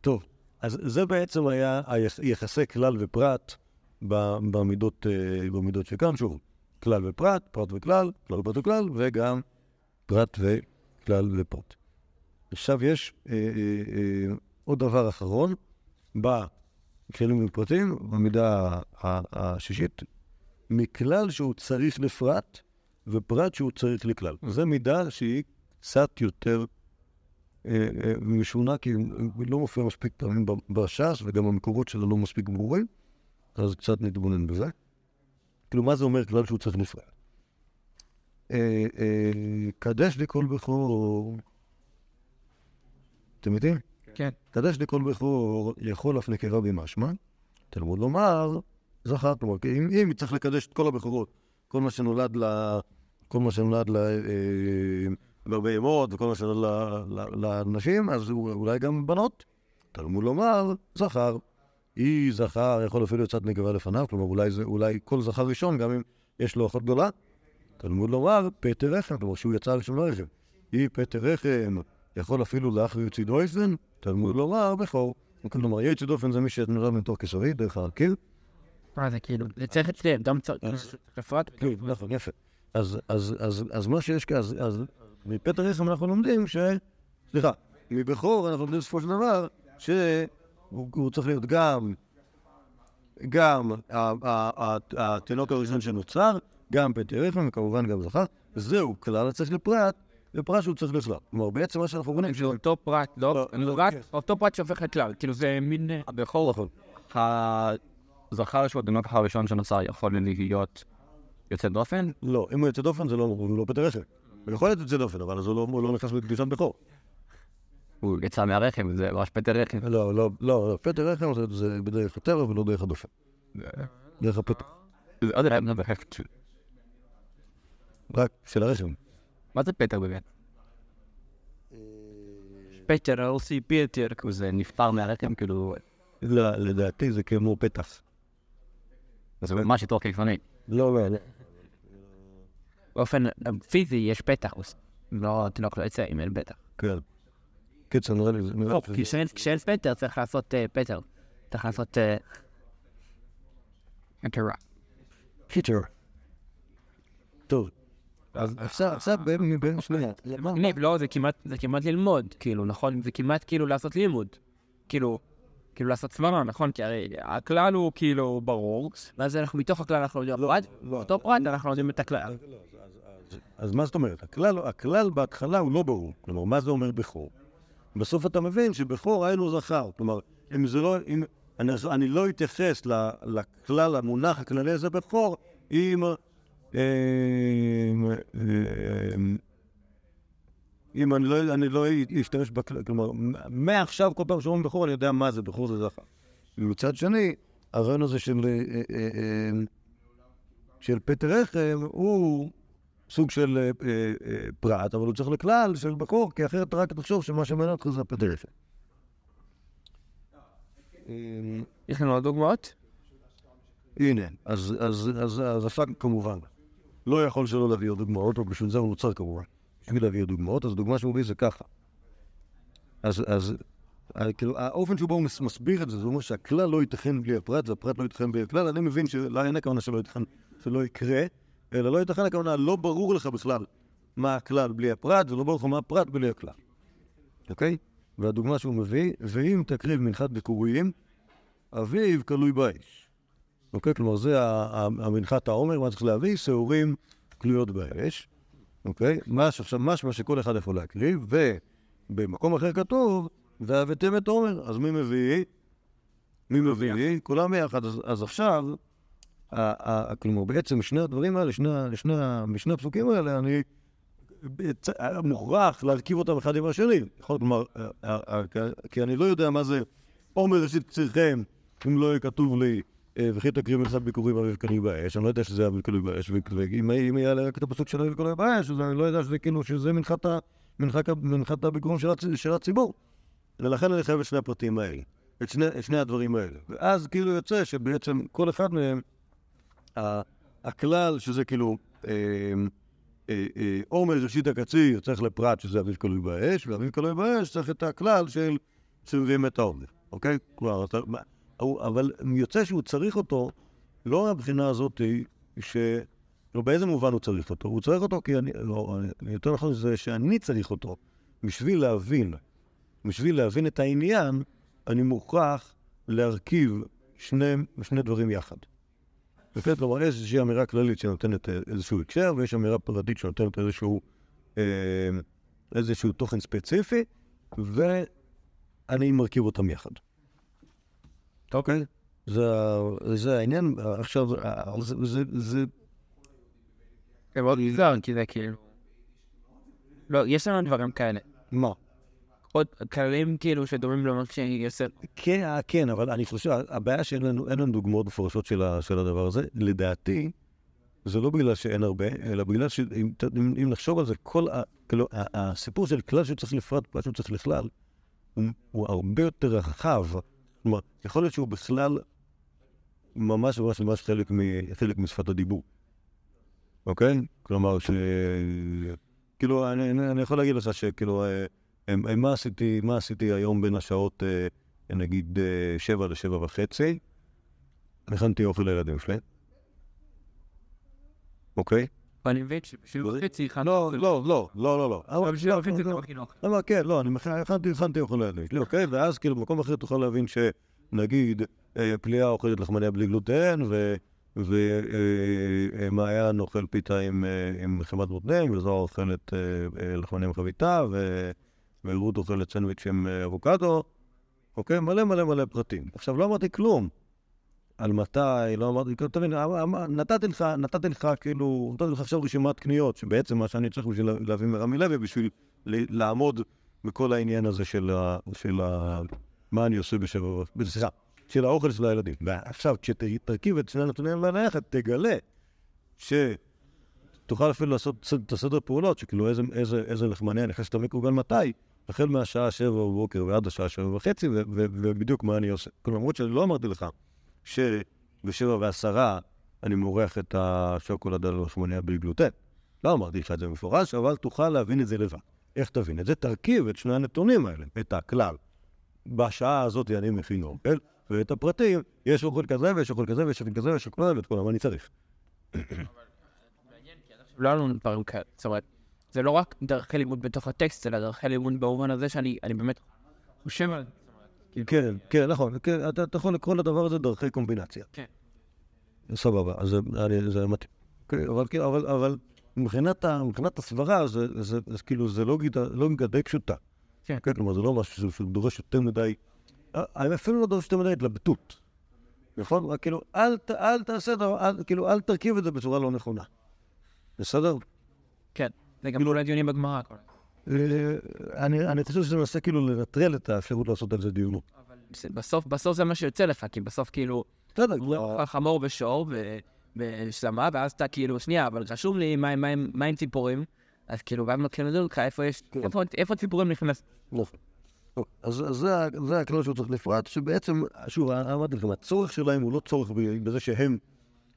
טוב, אז זה בעצם היה יחסי כלל ופרט במידות, אה, במידות שכאן, שוב, כלל ופרט, פרט וכלל, כלל ופרט וכלל, וגם פרט וכלל ופרט. עכשיו יש אה, אה, אה, עוד דבר אחרון, בכלים ופרטים, במידה השישית, מכלל שהוא צריך לפרט, ופרט שהוא צריך לכלל. זו מידה שהיא קצת יותר אה, אה, משונה, כי היא לא מופיעה מספיק פעמים בש"ס, וגם המקורות שלה לא מספיק ברורים, אז קצת נתבונן בזה. כאילו, מה זה אומר כלל שהוא צריך לפרט? אה, קדש לי כל בכור, אתם יודעים? כן. קדש לי כל בכור יכול אף נקרה במשמע, תלמוד לומר, זכר, כלומר, אם, אם צריך לקדש את כל הבכורות, כל מה שנולד ל... כל מה שנולד ל... בהרבה ימות וכל מה שנולד לנשים, אז אולי גם בנות. תלמוד לומר, זכר. אי זכר יכול אפילו יצאת נקבה לפניו, כלומר אולי, זה, אולי כל זכר ראשון, גם אם יש לו אחות גדולה. תלמוד לומר, פטר רחם, כלומר שהוא יצא ראשון לרחם. אי פטר רחם יכול אפילו לאחר יוציא דויפן, תלמוד לומר, בכור. כלומר, יוציא דופן זה מי שנולד מתוך קיסרי, דרך הקיר. מה זה כאילו, זה צריך שניהם, גם צריך לפרט. כן, נכון, יפה. אז מה שיש כאן, אז מפטר רחם אנחנו לומדים ש... סליחה, מבכור אנחנו לומדים בסופו של דבר שהוא צריך להיות גם, גם התינוק הראשון שנוצר, גם פטר רחם וכמובן גם זכר, זהו כלל הצריך לפרט, ופרט שהוא צריך לכלל. כלומר, בעצם מה שאנחנו רואים... זה אותו פרט, לא? לא כן. אותו פרט שהופך לכלל, כאילו זה מין... הבכור, נכון. הזכר שהוא התינוק הראשון שנוצר יכול להיות יוצא דופן? לא, אם הוא יוצא דופן זה לא, לא פטר רחם. הוא יכול להיות יוצא דופן, אבל אז הוא לא, לא נכנס לקדושת בכור. הוא יצא מהרחם, זה ממש פטר רחם. לא, לא, לא, לא פטר רחם זה בדרך הטבע ולא דרך הדופן. דרך הפטר. עוד רחם זה בחפת. רק של הרחם. מה זה פטר באמת? פטר, אוסי פטר. זה נפטר מהרחם, כאילו... לא, לדעתי זה כמו פתח. זה ממש יותר קיצוני. לא, לא, לא. באופן פיזי יש פתח, לא, תינוק לא יצא אם אין פתח. כן. קיצר, נראה לי... לא, כי כשאין פטר צריך לעשות פטר. צריך לעשות... אינטרה. קיצר. טוב. אז עכשיו בין שנייה. לא, זה כמעט ללמוד, כאילו, נכון? זה כמעט כאילו לעשות לימוד. כאילו, כאילו לעשות סברה, נכון? כי הרי הכלל הוא כאילו ברור, ואז אנחנו מתוך הכלל אנחנו יודעים פרט, באותו פרט אנחנו יודעים את הכלל. אז מה זאת אומרת? הכלל, בהתחלה הוא לא ברור. כלומר, מה זה אומר בכור? בסוף אתה מבין שבכור היינו זכר. כלומר, אם זה לא... אני, אני לא אתייחס לכלל, המונח הכללי הזה בכור, אם... אה, אה, אם אני לא, אני לא אשתמש בכלל, כלומר, מעכשיו כל פעם שאומרים בכור אני יודע מה זה, בכור זה זכר. ומצד שני, הרעיון הזה של, אה, אה, אה, של פטר רחם הוא סוג של אה, פרט, אבל הוא צריך לכלל של בכור, כי אחרת רק תחשוב שמה שמעניין אותך זה הפטר רחם. יש לנו עוד דוגמאות? הנה, אז, הפאק כמובן לא יכול שלא להביא עוד דוגמאות, או בשביל זה הוא נוצר כמובן. בשביל להביא דוגמאות, אז הדוגמה שהוא מביא זה ככה. אז, אז אה, כאילו, האופן שבו הוא מס- מסביר את זה, זה אומר שהכלל לא ייתכן בלי הפרט, והפרט לא ייתכן בלי הכלל. אני מבין שלא אין הכוונה שלא ייתכן, שלא יקרה, אלא לא ייתכן הכוונה, לא ברור לך בכלל מה הכלל בלי הפרט, ולא ברור לך מה הפרט בלי הכלל. אוקיי? והדוגמה שהוא מביא, ואם תקריב מנחת ביקורים, אביו כלוי באש. אוקיי? כלומר, זה המנחת העומר, מה צריך להביא? שעורים כלויות באש. אוקיי? מה שעכשיו, משמע שכל אחד יכול להקריב, ובמקום אחר כתוב, והבאתם את עומר. אז מי מביא? מי מביא? כולם ביחד. אז, אז עכשיו, כלומר, בעצם שני הדברים האלה, שני, שני, משני הפסוקים האלה, אני מוכרח להרכיב אותם אחד עם השני. יכול, כלומר, ה- ה- כי אני לא יודע מה זה עומר ראשית קצירכם, אם לא יהיה כתוב לי, וכי תקריב מצד ביקורים אביב כלוי באש, אני לא יודע שזה כלוי באש, ואם אם יעלה רק את הפסוק של כלוי באש, אז אני לא יודע שזה כאילו, שזה מנחת הביקורים של הצ- של הציבור. ולכן אני חייב את שני הפרטים האלה, את שני, את שני הדברים האלה. ואז כאילו יוצא שבעצם כל אחד מהם, הכלל שזה כאילו, אה, אה, אה, עומר ראשית הקציר צריך לפרט שזה אביב כלוי באש, ואביב כלוי באש צריך את הכלל של שמביאים את העומר, אוקיי? כלומר, אבל יוצא שהוא צריך אותו, לא מהבחינה הזאת ש... לא, באיזה מובן הוא צריך אותו? הוא צריך אותו כי אני, לא, אני- יותר נכון זה שאני צריך אותו בשביל להבין, בשביל להבין את העניין, אני מוכרח להרכיב שני, שני דברים יחד. וכן, כלומר, איזושהי אמירה כללית שנותנת אה, איזשהו הקשר, ויש אמירה פרטית שנותנת איזשהו, אה, איזשהו תוכן ספציפי, ואני מרכיב אותם יחד. אוקיי? זה, זה העניין. עכשיו, אה, זה, זה, זה, זה מאוד מוזר, כי זה כאילו... לא, יש לנו דברים כאלה. מה? עוד כללים כאילו שדומים למה שיוסף. כן, אה, כן, אבל אני חושב, הבעיה שאין לנו, לנו דוגמאות מפורשות של, של הדבר הזה. לדעתי, זה לא בגלל שאין הרבה, אלא בגלל שאם ת- אם, אם נחשוב על זה, כל ה, כאילו, הסיפור של כלל שצריך לפרט, כלל שצריך לכלל, הוא, הוא הרבה יותר רחב. כלומר, יכול להיות שהוא בכלל ממש ממש ממש חלק, מ, חלק משפת הדיבור. אוקיי? כלומר, ש... כאילו, אני, אני, יכול להגיד לך שכאילו, אה, מה עשיתי, מה עשיתי היום בין השעות, אה, נגיד, אה, שבע לשבע וחצי? הכנתי אוכל לילדים שלי. אוקיי? ואני מבין שבשביל וחצי הכנתי... לא, לא, לא, לא, לא, לא. אבל בשביל וחצי זה לא, לא חינוך. אבל כן, לא, אני הכנתי, הכנתי אוכל לילדים שלי, אוקיי? ואז כאילו במקום אחר תוכל להבין שנגיד אה, פליאה אוכלת לחמניה בלי גלוטן, ומעיין אוכל פיתה עם, אה, חמת מותנים, וזוהר אוכלת אה, אה, לחמניה עם חביתה, ורות אוכלת סנדוויץ' עם אה, אבוקדו, אוקיי? מלא מלא מלא פרטים. עכשיו, לא אמרתי כלום. על מתי, לא אמרתי, כאילו, תבין, אמ- אמ- נתתי לך, נתתי לך כאילו, נתתי לך עכשיו רשימת קניות, שבעצם מה שאני צריך בשביל לה- להביא מרמי לוי, בשביל לעמוד בכל העניין הזה של ה... של ה... מה אני עושה בשבע... ו- סליחה, של האוכל של הילדים. ועכשיו, כשתרכיב את שני הנתונים האלה יחד, תגלה שתוכל אפילו לעשות את הסדר פעולות, שכאילו איזה, איזה, איזה לחמניה נכנסת למיקרוגל מתי, החל מהשעה שבע בבוקר ועד השעה שבע וחצי, ובדיוק מה אני עושה. כלומר, למרות שאני לא אמרתי לך שבשבע ועשרה אני מורח את השוקולד על לחמניה בלי גלוטן. לא אמרתי לך את זה במפורש, אבל תוכל להבין את זה לבד. איך תבין את זה? תרכיב את שני הנתונים האלה, את הכלל. בשעה הזאת אני מכין אוכל, ואת הפרטים, יש אוכל כזה ויש אוכל כזה ויש אוכל כזה ויש אוכל כזה ואת כל מה אני צריך. לא היה לנו דברים כאלה. זאת אומרת, זה לא רק דרכי לימוד בתוך הטקסט, אלא דרכי לימוד במובן הזה שאני אני באמת חושב על... כן, כן, נכון. כן, אתה יכול לקרוא לדבר הזה דרכי קומבינציה. כן. סבבה, אז זה- מתאים. כן, אבל כן, מבחינת הסברה, זה- כאילו, זה לוגיקה די פשוטה. כן. כלומר, זה לא משהו שדורש יותר מדי, אה, אפילו לא דורש יותר מדי התלבטות. נכון? כאילו, אל תעשה כאילו, אל תרכיב את זה בצורה לא נכונה. בסדר? כן. זה גם כל הדיונים בגמרא. אני אני חושב שזה מנסה כאילו לנטרל את האפשרות לעשות על זה דיון. בסוף, בסוף זה מה שיוצא לך, כי בסוף כאילו, בסדר, חמור ושור ו- ושלמה, ואז אתה כאילו, שנייה, אבל חשוב לי מה- עם- ציפורים, אז כאילו, ואז מתחילים לדון לך איפה יש, כן. איפה- ציפורים נכנס. נכון. אז זה הכלל שהוא צריך לפרט, שבעצם, שוב, אמרתי לכם, הצורך שלהם הוא לא צורך בזה שהם,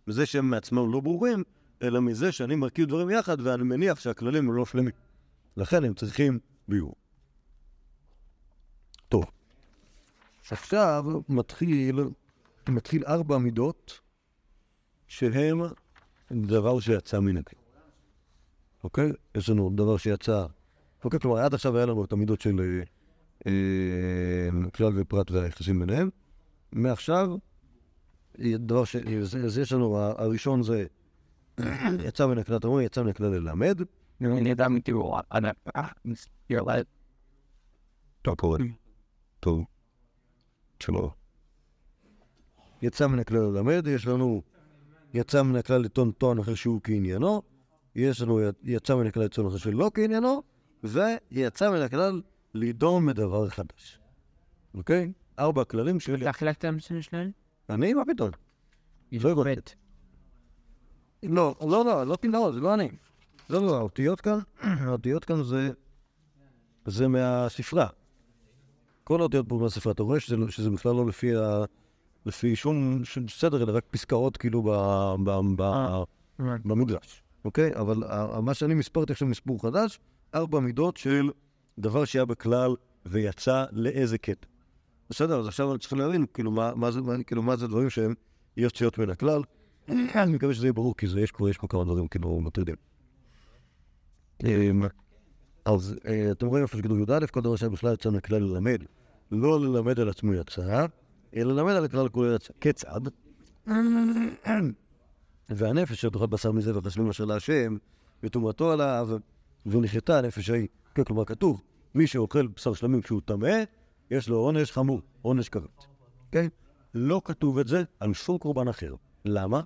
בזה שהם מעצמם לא ברורים, אלא מזה שאני מרכיב דברים יחד ואני מניח שהכללים הם לא שלמים. לכן הם צריכים ביור. טוב. עכשיו מתחיל, מתחיל ארבע מידות שהם דבר שיצא מן הכלל. אוקיי? יש לנו דבר שיצא אוקיי, כלומר, עד עכשיו היה לנו את המידות של אה, אה, כלל ופרט והיחסים ביניהם. מעכשיו, יהיה דבר ש... אז אז יש לנו, הראשון זה יצא מן הכלל, אתה אומר, יצא מן הכלל ללמד. אני יודע מתיאור, אני... יאללה. טוב, קורא. טוב. שלא. יצא מן הכלל ללמד, יש לנו יצא מן הכלל לטעון טוען אחר שהוא כעניינו, יש לנו יצא מן הכלל לטעון אחר שלא כעניינו, ויצא מן הכלל לדון בדבר חדש. אוקיי? ארבע כללים של... אתה חילקתם שני שניים? אני? מה פתאום? לא. לא, לא, לא, לא זה לא אני. לא, לא, האותיות כאן, האותיות כאן זה, זה מהספרה. כל האותיות פה מהספרה. אתה רואה שזה, שזה בכלל לא לפי, ה, לפי שום, שום סדר, אלא רק פסקאות כאילו ב, ב, ב, במדרש, אוקיי? אבל ה- מה שאני מספרתי עכשיו מספור חדש, ארבע מידות של דבר שהיה בכלל ויצא לאיזה קטע. בסדר, אז עכשיו אני צריך להבין, כאילו, מה, מה, זה, מה, כאילו, מה זה דברים שהם יוצאות מן הכלל. אני מקווה שזה יהיה ברור, כי זה, יש פה כמה דברים כאילו מטרידים. אמ, אז אה, אתם רואים איפה שכתוב י"א, כל דבר שהיה בכלל יצא מן הכלל ללמד. לא ללמד על עצמו יצא, אלא ללמד על הכלל כולו יצא. כיצד? והנפש אשר תאכל בשר מזה וחשבים אשר להשם, וטומאתו עליו, ונחייתה הנפש ההיא. כן, כלומר, כתוב, מי שאוכל בשר שלמים כשהוא טמא, יש לו עונש חמור, עונש כרת. כן? לא כתוב את זה על שום קורבן אחר. למה?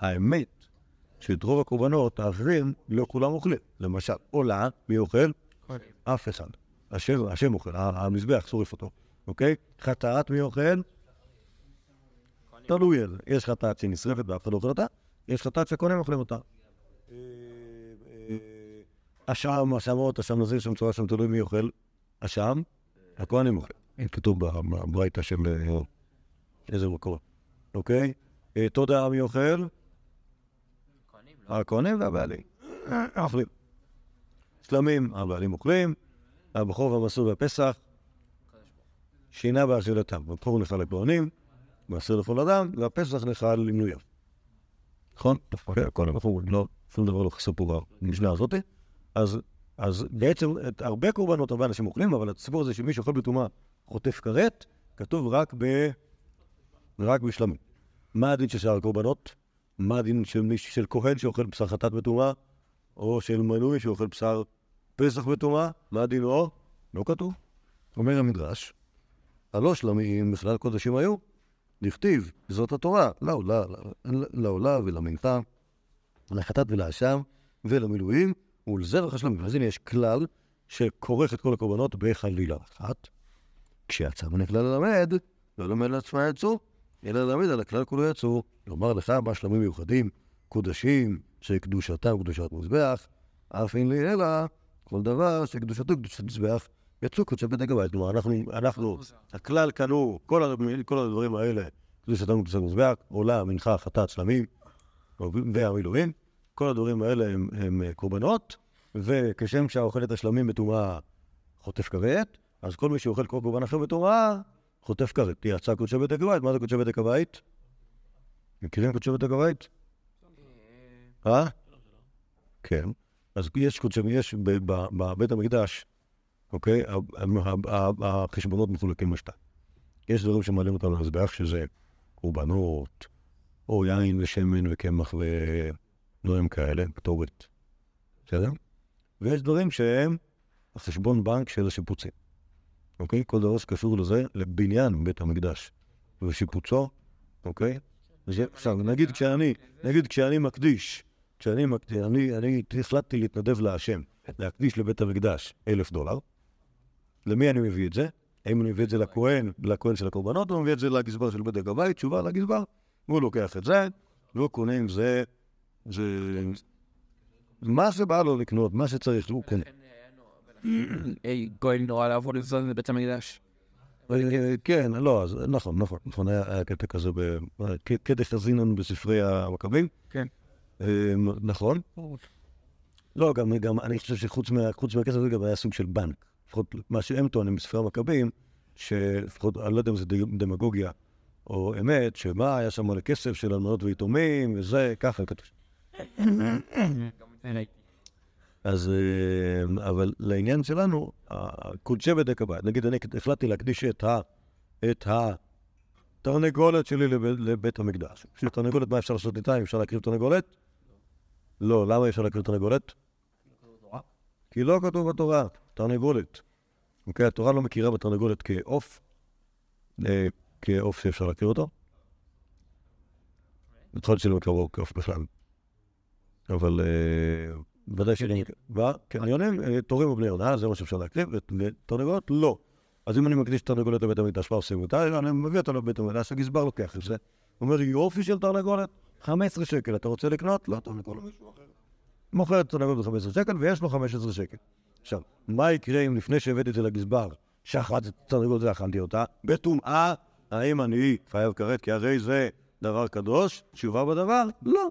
האמת שאת רוב הקורבנות האחרים לא כולם אוכלים. למשל, עולה, מי אוכל? אף אחד. השם, השם אוכל, המזבח שורף אותו, אוקיי? חטאת מי אוכל? תלוי איזה. יש חטאת שנשרפת ואף אחד לא אוכל אותה, יש חטאת שהכהנים אוכלים אותה. אשם, אשמות, אשם נזיר, שם צורה, שם תלוי מי אוכל. אשם, הכהנים אוכלים. כתוב ב- בברייתא של אה, איזה מקור, אוקיי? אה, תודה מי אוכל? הכהנים והבעלים. אוכלים. שלמים, הבעלים אוכלים, הבכור והמסור והפסח, שינה באכילתם. הבכור נאכל לכהנים, מעשר לכל אדם, והפסח נאכל למנוייו. נכון? כן, הכל הבכור, לא, שום דבר לא חסר פה במשנה הזאת. אז, אז בעצם, את הרבה קורבנות הרבה אנשים אוכלים, אבל הסיפור הזה שמי שאוכל בטומאה חוטף כרת, כתוב רק ב... רק בשלמים. מה הדין של שאר הקורבנות? מה הדין של, מי, של כהן שאוכל בשר חטאת בטומאה, או של מנוי שאוכל בשר פסח בטומאה? מה הדין או? לא כתוב. אומר המדרש, הלא שלמים בכלל קודשים היו, דכתיב, זאת התורה, לעולה, ולמנחה, לחטאת ולאשם ולמילואים, ולזרח השלמים. אז הנה יש כלל שכורך את כל הקורבנות בחלילה אחת. כשיצא מן הכלל ללמד, לא ללמד לעצמה יצאו, אלא ללמד על הכלל כולו יצאו. לומר לך מה שלמים מיוחדים, קודשים, שקדושתם קדושת מזבח, אף אין לי אלא כל דבר שקדושתו קדושת מזבח, יצאו קודשי בית הגבאי. כלומר, אנחנו, אנחנו, הכלל הוא, כל, כל הדברים האלה, קדושתם קדושת מזבח, עולה, מנחה, חטאת, שלמים, והמילואים, כל הדברים האלה הם, הם קורבנות, וכשם שהאוכל את השלמים בטומאה חוטף כרת, אז כל מי שאוכל כל קורבן אחר בטומאה, חוטף כרת. יצא קודשי בית הבית, מה זה קודשי בית הבית? מכירים קודשי בית הבית? אה? כן. אז יש קודשי, יש בבית המקדש, אוקיי? החשבונות מחולקים לשתיים. יש דברים שמעלים אותם למזבח, שזה קורבנות, או יין ושמן וקמח ודברים כאלה, כתובת. בסדר? ויש דברים שהם החשבון בנק של השיפוצים. אוקיי? כל דבר שקשור לזה, לבניין בית המקדש ושיפוצו, אוקיי? עכשיו, נגיד כשאני, נגיד כשאני מקדיש, כשאני מקדיש, אני, אני החלטתי להתנדב להשם, להקדיש לבית המקדש אלף דולר, למי אני מביא את זה? האם אני מביא את זה לכהן, לכהן של הקורבנות, או מביא את זה לגזבר של בדק הבית? תשובה לגזבר, הוא לוקח את זה, והוא קונה עם זה, זה... מה שבא לו לקנות, מה שצריך, הוא קונה. היי, גוי נורא לעבוד לזוז בבית המקדש. אה, כן, לא, נכון, נכון, נכון, היה קטע כזה, קטע חזינן בספרי המכבים. כן. אה, נכון. לא, גם, גם אני חושב שחוץ מה- חוץ מהכסף הזה גם היה סוג של בנק. לפחות מה שהם טוענים בספרי המכבים, שלפחות, אני לא יודע אם זה דמגוגיה או אמת, שמה, היה שם מלא כסף של אלמנות ויתומים, וזה, ככה כתוב. אז, אה, אבל לעניין שלנו, ה- קודשי בדק הבית, נגיד אני החלטתי להקדיש את ה... את התרנגולת שלי לבית, המקדש. בשביל תרנגולת, מה אפשר לעשות איתה? אפשר להקריב תרנגולת? לא, למה אפשר להקריב תרנגולת? כי לא כתוב בתורה, תרנגולת. אוקיי, התורה לא מכירה בתרנגולת כעוף, אה, כעוף שאפשר להקריב אותו. יכול להיות שלא מכירה כעוף בכלל. אבל אה, ודאי שאני... קניונים, אה, תורים ובני יונה, זה מה שאפשר להקריב, ותרנגולות, לא. אז אם אני מקדיש תרנגולת לבית המקדש, מה עושים אותה? אני מביא אותה לבית המקדש, הגזבר לוקח את זה. הוא אומר, יופי של תרנגולת, 15 שקל, אתה רוצה לקנות? לא, אתה מוכר למישהו אחר. מוכר את התרנגולת ב-15 שקל, ויש לו 15 שקל. עכשיו, מה יקרה אם לפני שהבאתי את זה לגזבר, שחטתי את התרנגולת והכנתי אותה, בטומאה, האם אני חייב כרת? כי הרי זה דבר קדוש, תשובה בדבר? לא.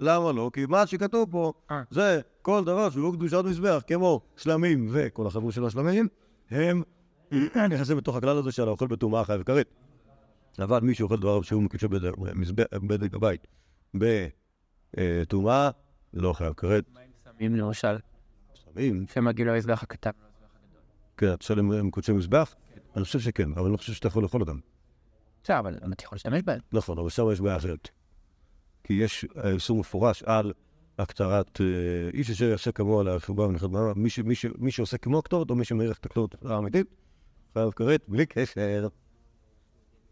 למה לא? כי מה שכתוב פה אה. זה כל דבר שהוא קדושת מזבח, כמו שלמים וכל החבר'ה של השלמים, הם נכנסים בתוך הכלל הזה של האוכל בטומאה חייב כרת. אבל מי שאוכל דבר שהוא מקודשי בדק הבית בטומאה, לא חייב כרת. סמים למשל, שלמים, שמגיע למזבח הקטן. כן, אתה שואל אם קודשי מזבח? אני חושב שכן, אבל אני לא חושב שאתה יכול לאכול אותם. בסדר, אבל אתה יכול להשתמש בהם. נכון, אבל שם יש בעיה אחרת. כי יש אה, איסור מפורש על הקטרת אה, איש אשר יעשה כמוה להרחובה ונחת בעמה. מי, ש- מי, ש- מי שעושה כמו הכתובת, או מי שמעריך את הכתובת האמיתית, חייב כרת, בלי קשר.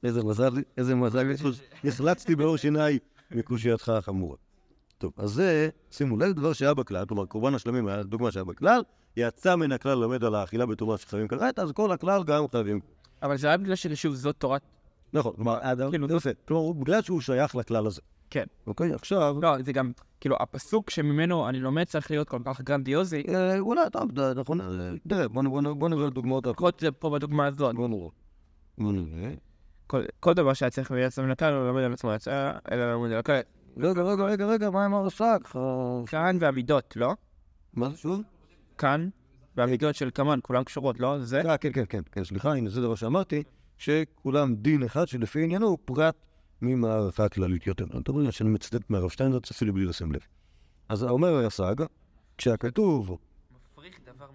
איזה מזל, איזה מזל, נחלצתי בעור שיניי מקושייתך החמורה. טוב, אז זה, שימו לב, דבר שהיה בכלל, כלומר, קורבן השלמים היה דוגמה שהיה בכלל, יצא מן הכלל לומד על האכילה בטומאה שחייבים כרת, אז כל הכלל גם חייבים אבל זה רק בגלל ששוב, זאת תורת... נכון, כלומר, האדם, כאילו- יפה, כלומר, בגלל שהוא שייך לכלל הזה. כן. אוקיי, עכשיו, לא, זה גם, כאילו, הפסוק שממנו אני לומד צריך להיות כל כך גרנדיוזי. אה, אולי, טוב, נכון, אה, תראה, בוא נראה דוגמאות. לפחות זה פה בדוגמה הזאת. בוא נראה. בוא נראה. כל- דבר שהיה צריך ויצא מן הכלל, הוא לומד על עצמו יצא, אלא לומד על הכלל. רגע, רגע, רגע, רגע, מה עם הרס"ק? אה, כאן והמידות, לא? מה זה שוב? כאן והמידות של כמן, כולן קשורות, לא? זה? כן, כן, כן, כן, סליחה, הנה, זה דבר שאמרתי, שכולם דין אחד שלפי עניינו הוא פרט ממערכה הכללית יותר. אתה רואה שאני מצטט מהרב שטיינזרץ אפילו בלי לשים לב. אז אומר הרס"ג, כשהכתוב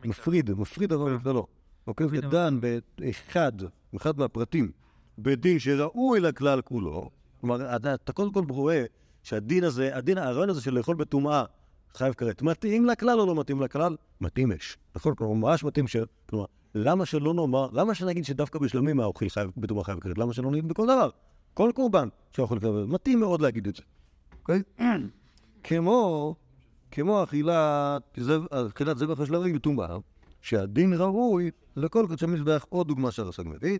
מפריד, מפריד דבר מבדלו. אוקיי, ודן באחד, אחד מהפרטים, בדין שראוי לכלל כולו, כלומר, אתה, קודם כל רואה שהדין הזה, הדין, הרעיון הזה של לאכול בטומאה, חייב כרת, מתאים לכלל או לא מתאים לכלל? מתאים יש. נכון? כלומר, ממש מתאים ש... כלומר, למה שלא נאמר, למה שנגיד שדווקא בשלמים האוכל חייב, בטומאה חייב כרת? למה שלא נגיד בכל דבר? כל קורבן שאוכל כרת, מתאים מאוד להגיד את זה. אוקיי? כמו, כמו אכילת, זב- אכילת זבח השלמים בטומאה, שהדין ראוי לכל קודשי מזבח, עוד דוגמה שהרס"ג מביא,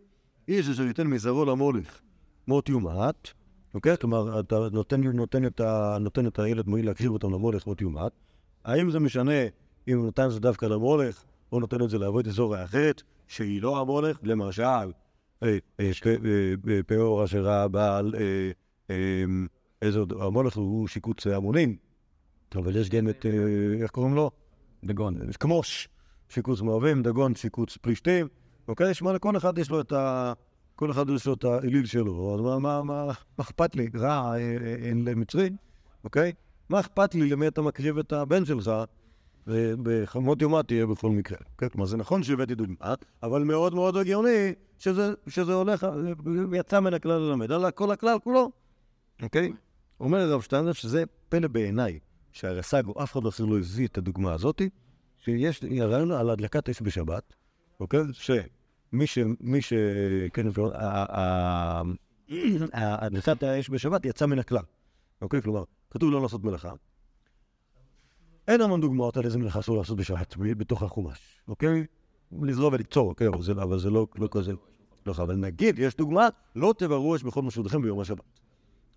איש אשר ייתן מזרעו למולך מות יומת, אוקיי? כלומר, אתה נותן, נותן, את ה, נותן את הילד מועיל להקריב אותם למולך מות יומת, האם זה משנה אם הוא נותן את זה דווקא למולך, או נותן את זה לעבוד אזור אחרת, שהיא לא המולך, למשל, אה, אה, אה, פאור אשר ראה בעל, אה, אה, איזה עוד, המולך הוא שיקוץ המונים, אבל יש גם את, איך קוראים לו? דגון. כמוש, שיקוץ מואבים, דגון, שיקוץ פלישתים, אוקיי? שמע, לכל אחד יש לו את ה... כל אחד יש לו את האליל שלו, אז מה, אכפת לי? רע אין למצרי, אוקיי? מה אכפת לי למי אתה מקריב את הבן שלך, בחמות יומה תהיה בכל מקרה. כן? כלומר, זה נכון שהבאתי דוגמה, אבל מאוד מאוד הגיוני שזה, שזה הולך, יצא מן הכלל ללמד על כל הכלל כולו, אוקיי? אומר הרב שטיינזר שזה פלא בעיניי, שהרס"ג או אף אחד אחר לא הביא את הדוגמה הזאת, שיש הרעיון על הדלקת אש בשבת, אוקיי? שמי ש... מי ש... כן, הדלקת האש בשבת יצא מן הכלל, אוקיי? כלומר, כתוב לא לעשות מלאכה. אין המון דוגמאות על איזה מלאכה אסור לעשות בשבת בתוך החומש, אוקיי? לזרוע וליצור, אוקיי? אבל זה, אבל זה לא, לא כזה... לא, אבל נגיד, יש דוגמה, לא תבערו אש בכל משרותיכם ביום השבת.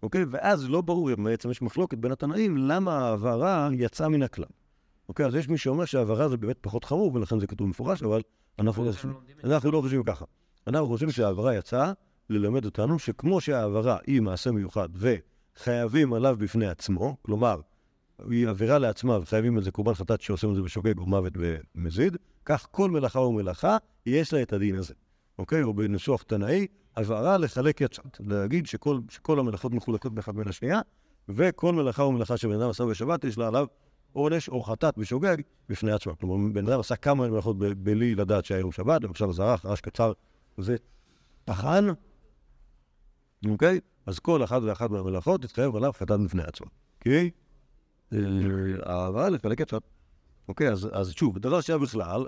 אוקיי? ואז לא ברור, בעצם יש מחלוקת בין התנאים, למה ההעברה יצאה מן הכלל. אוקיי? אז יש מי שאומר שההעברה זה באמת פחות חמור, ולכן זה כתוב מפורש, אבל אנחנו, אנחנו לא חושבים ככה. אנחנו חושבים שההעברה יצאה ללמד אותנו שכמו שההעברה היא מעשה מיוחד וחייבים עליו בפני עצמו, כלומר, היא עבירה לעצמה וחייבים איזה קורבן חטאת שעושים את זה בשוגג או מוות במזיד, כך כל מלאכה ומלאכה יש לה את הדין הזה. אוקיי? או בניסוח תנאי, הבהרה לחלק יצאת. להגיד שכל, שכל המלאכות מחולקות באחת בין השנייה, וכל מלאכה ומלאכה שבן אדם עשה בשבת, יש לה עליו עונש או חטאת בשוגג בפני עצמה. כלומר, בן אדם עשה כמה מלאכות ב- בלי לדעת שהיה יום שבת, למשל זרח, רעש קצר, זה טחן, אוקיי? אז כל אחת ואחת מהמלאכות תתחייב עליו חטאת בפני עצמה. כי אה, ההעברה לחלק יצאת. אוקיי, אז, אז שוב, דבר שהיה בכלל,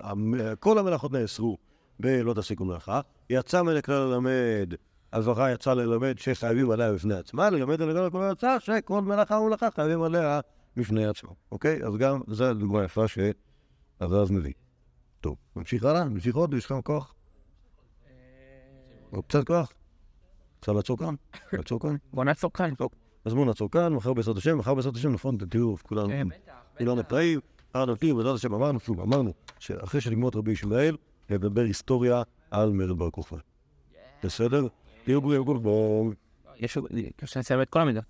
כל המלאכות נאסרו בלא תסיקו מלאכה, יצא מן הכלל ללמד, הבהרה יצא ללמד שחייבים עליה בפני עצמה, ללמד על הכלל כל יצא שכל מלאכה ומלאכה חייבים עליה בפני עצמה. אוקיי? אז גם זו דוגמה יפה שהרב מביא. טוב, נמשיך הלאה? נמשיך עוד? יש לכם כוח? עוד קצת כוח? אפשר לעצור כאן? לעצור כאן? בוא נעצור כאן. אז בואו נעצור כאן, מחר בעזרת השם, מחר בעזרת השם, נכון, תראו, כולנו, כן, כולנו פראים, אנו נותנים, בעזרת השם, אמרנו, שוב, אמרנו, שאחרי שנגמור את רבי ישמעאל, נדבר היסטוריה על מרד בר כוכבא. בסדר? תהיו בריאים, בואו. יש עוד... יש לסיים את כל המידע.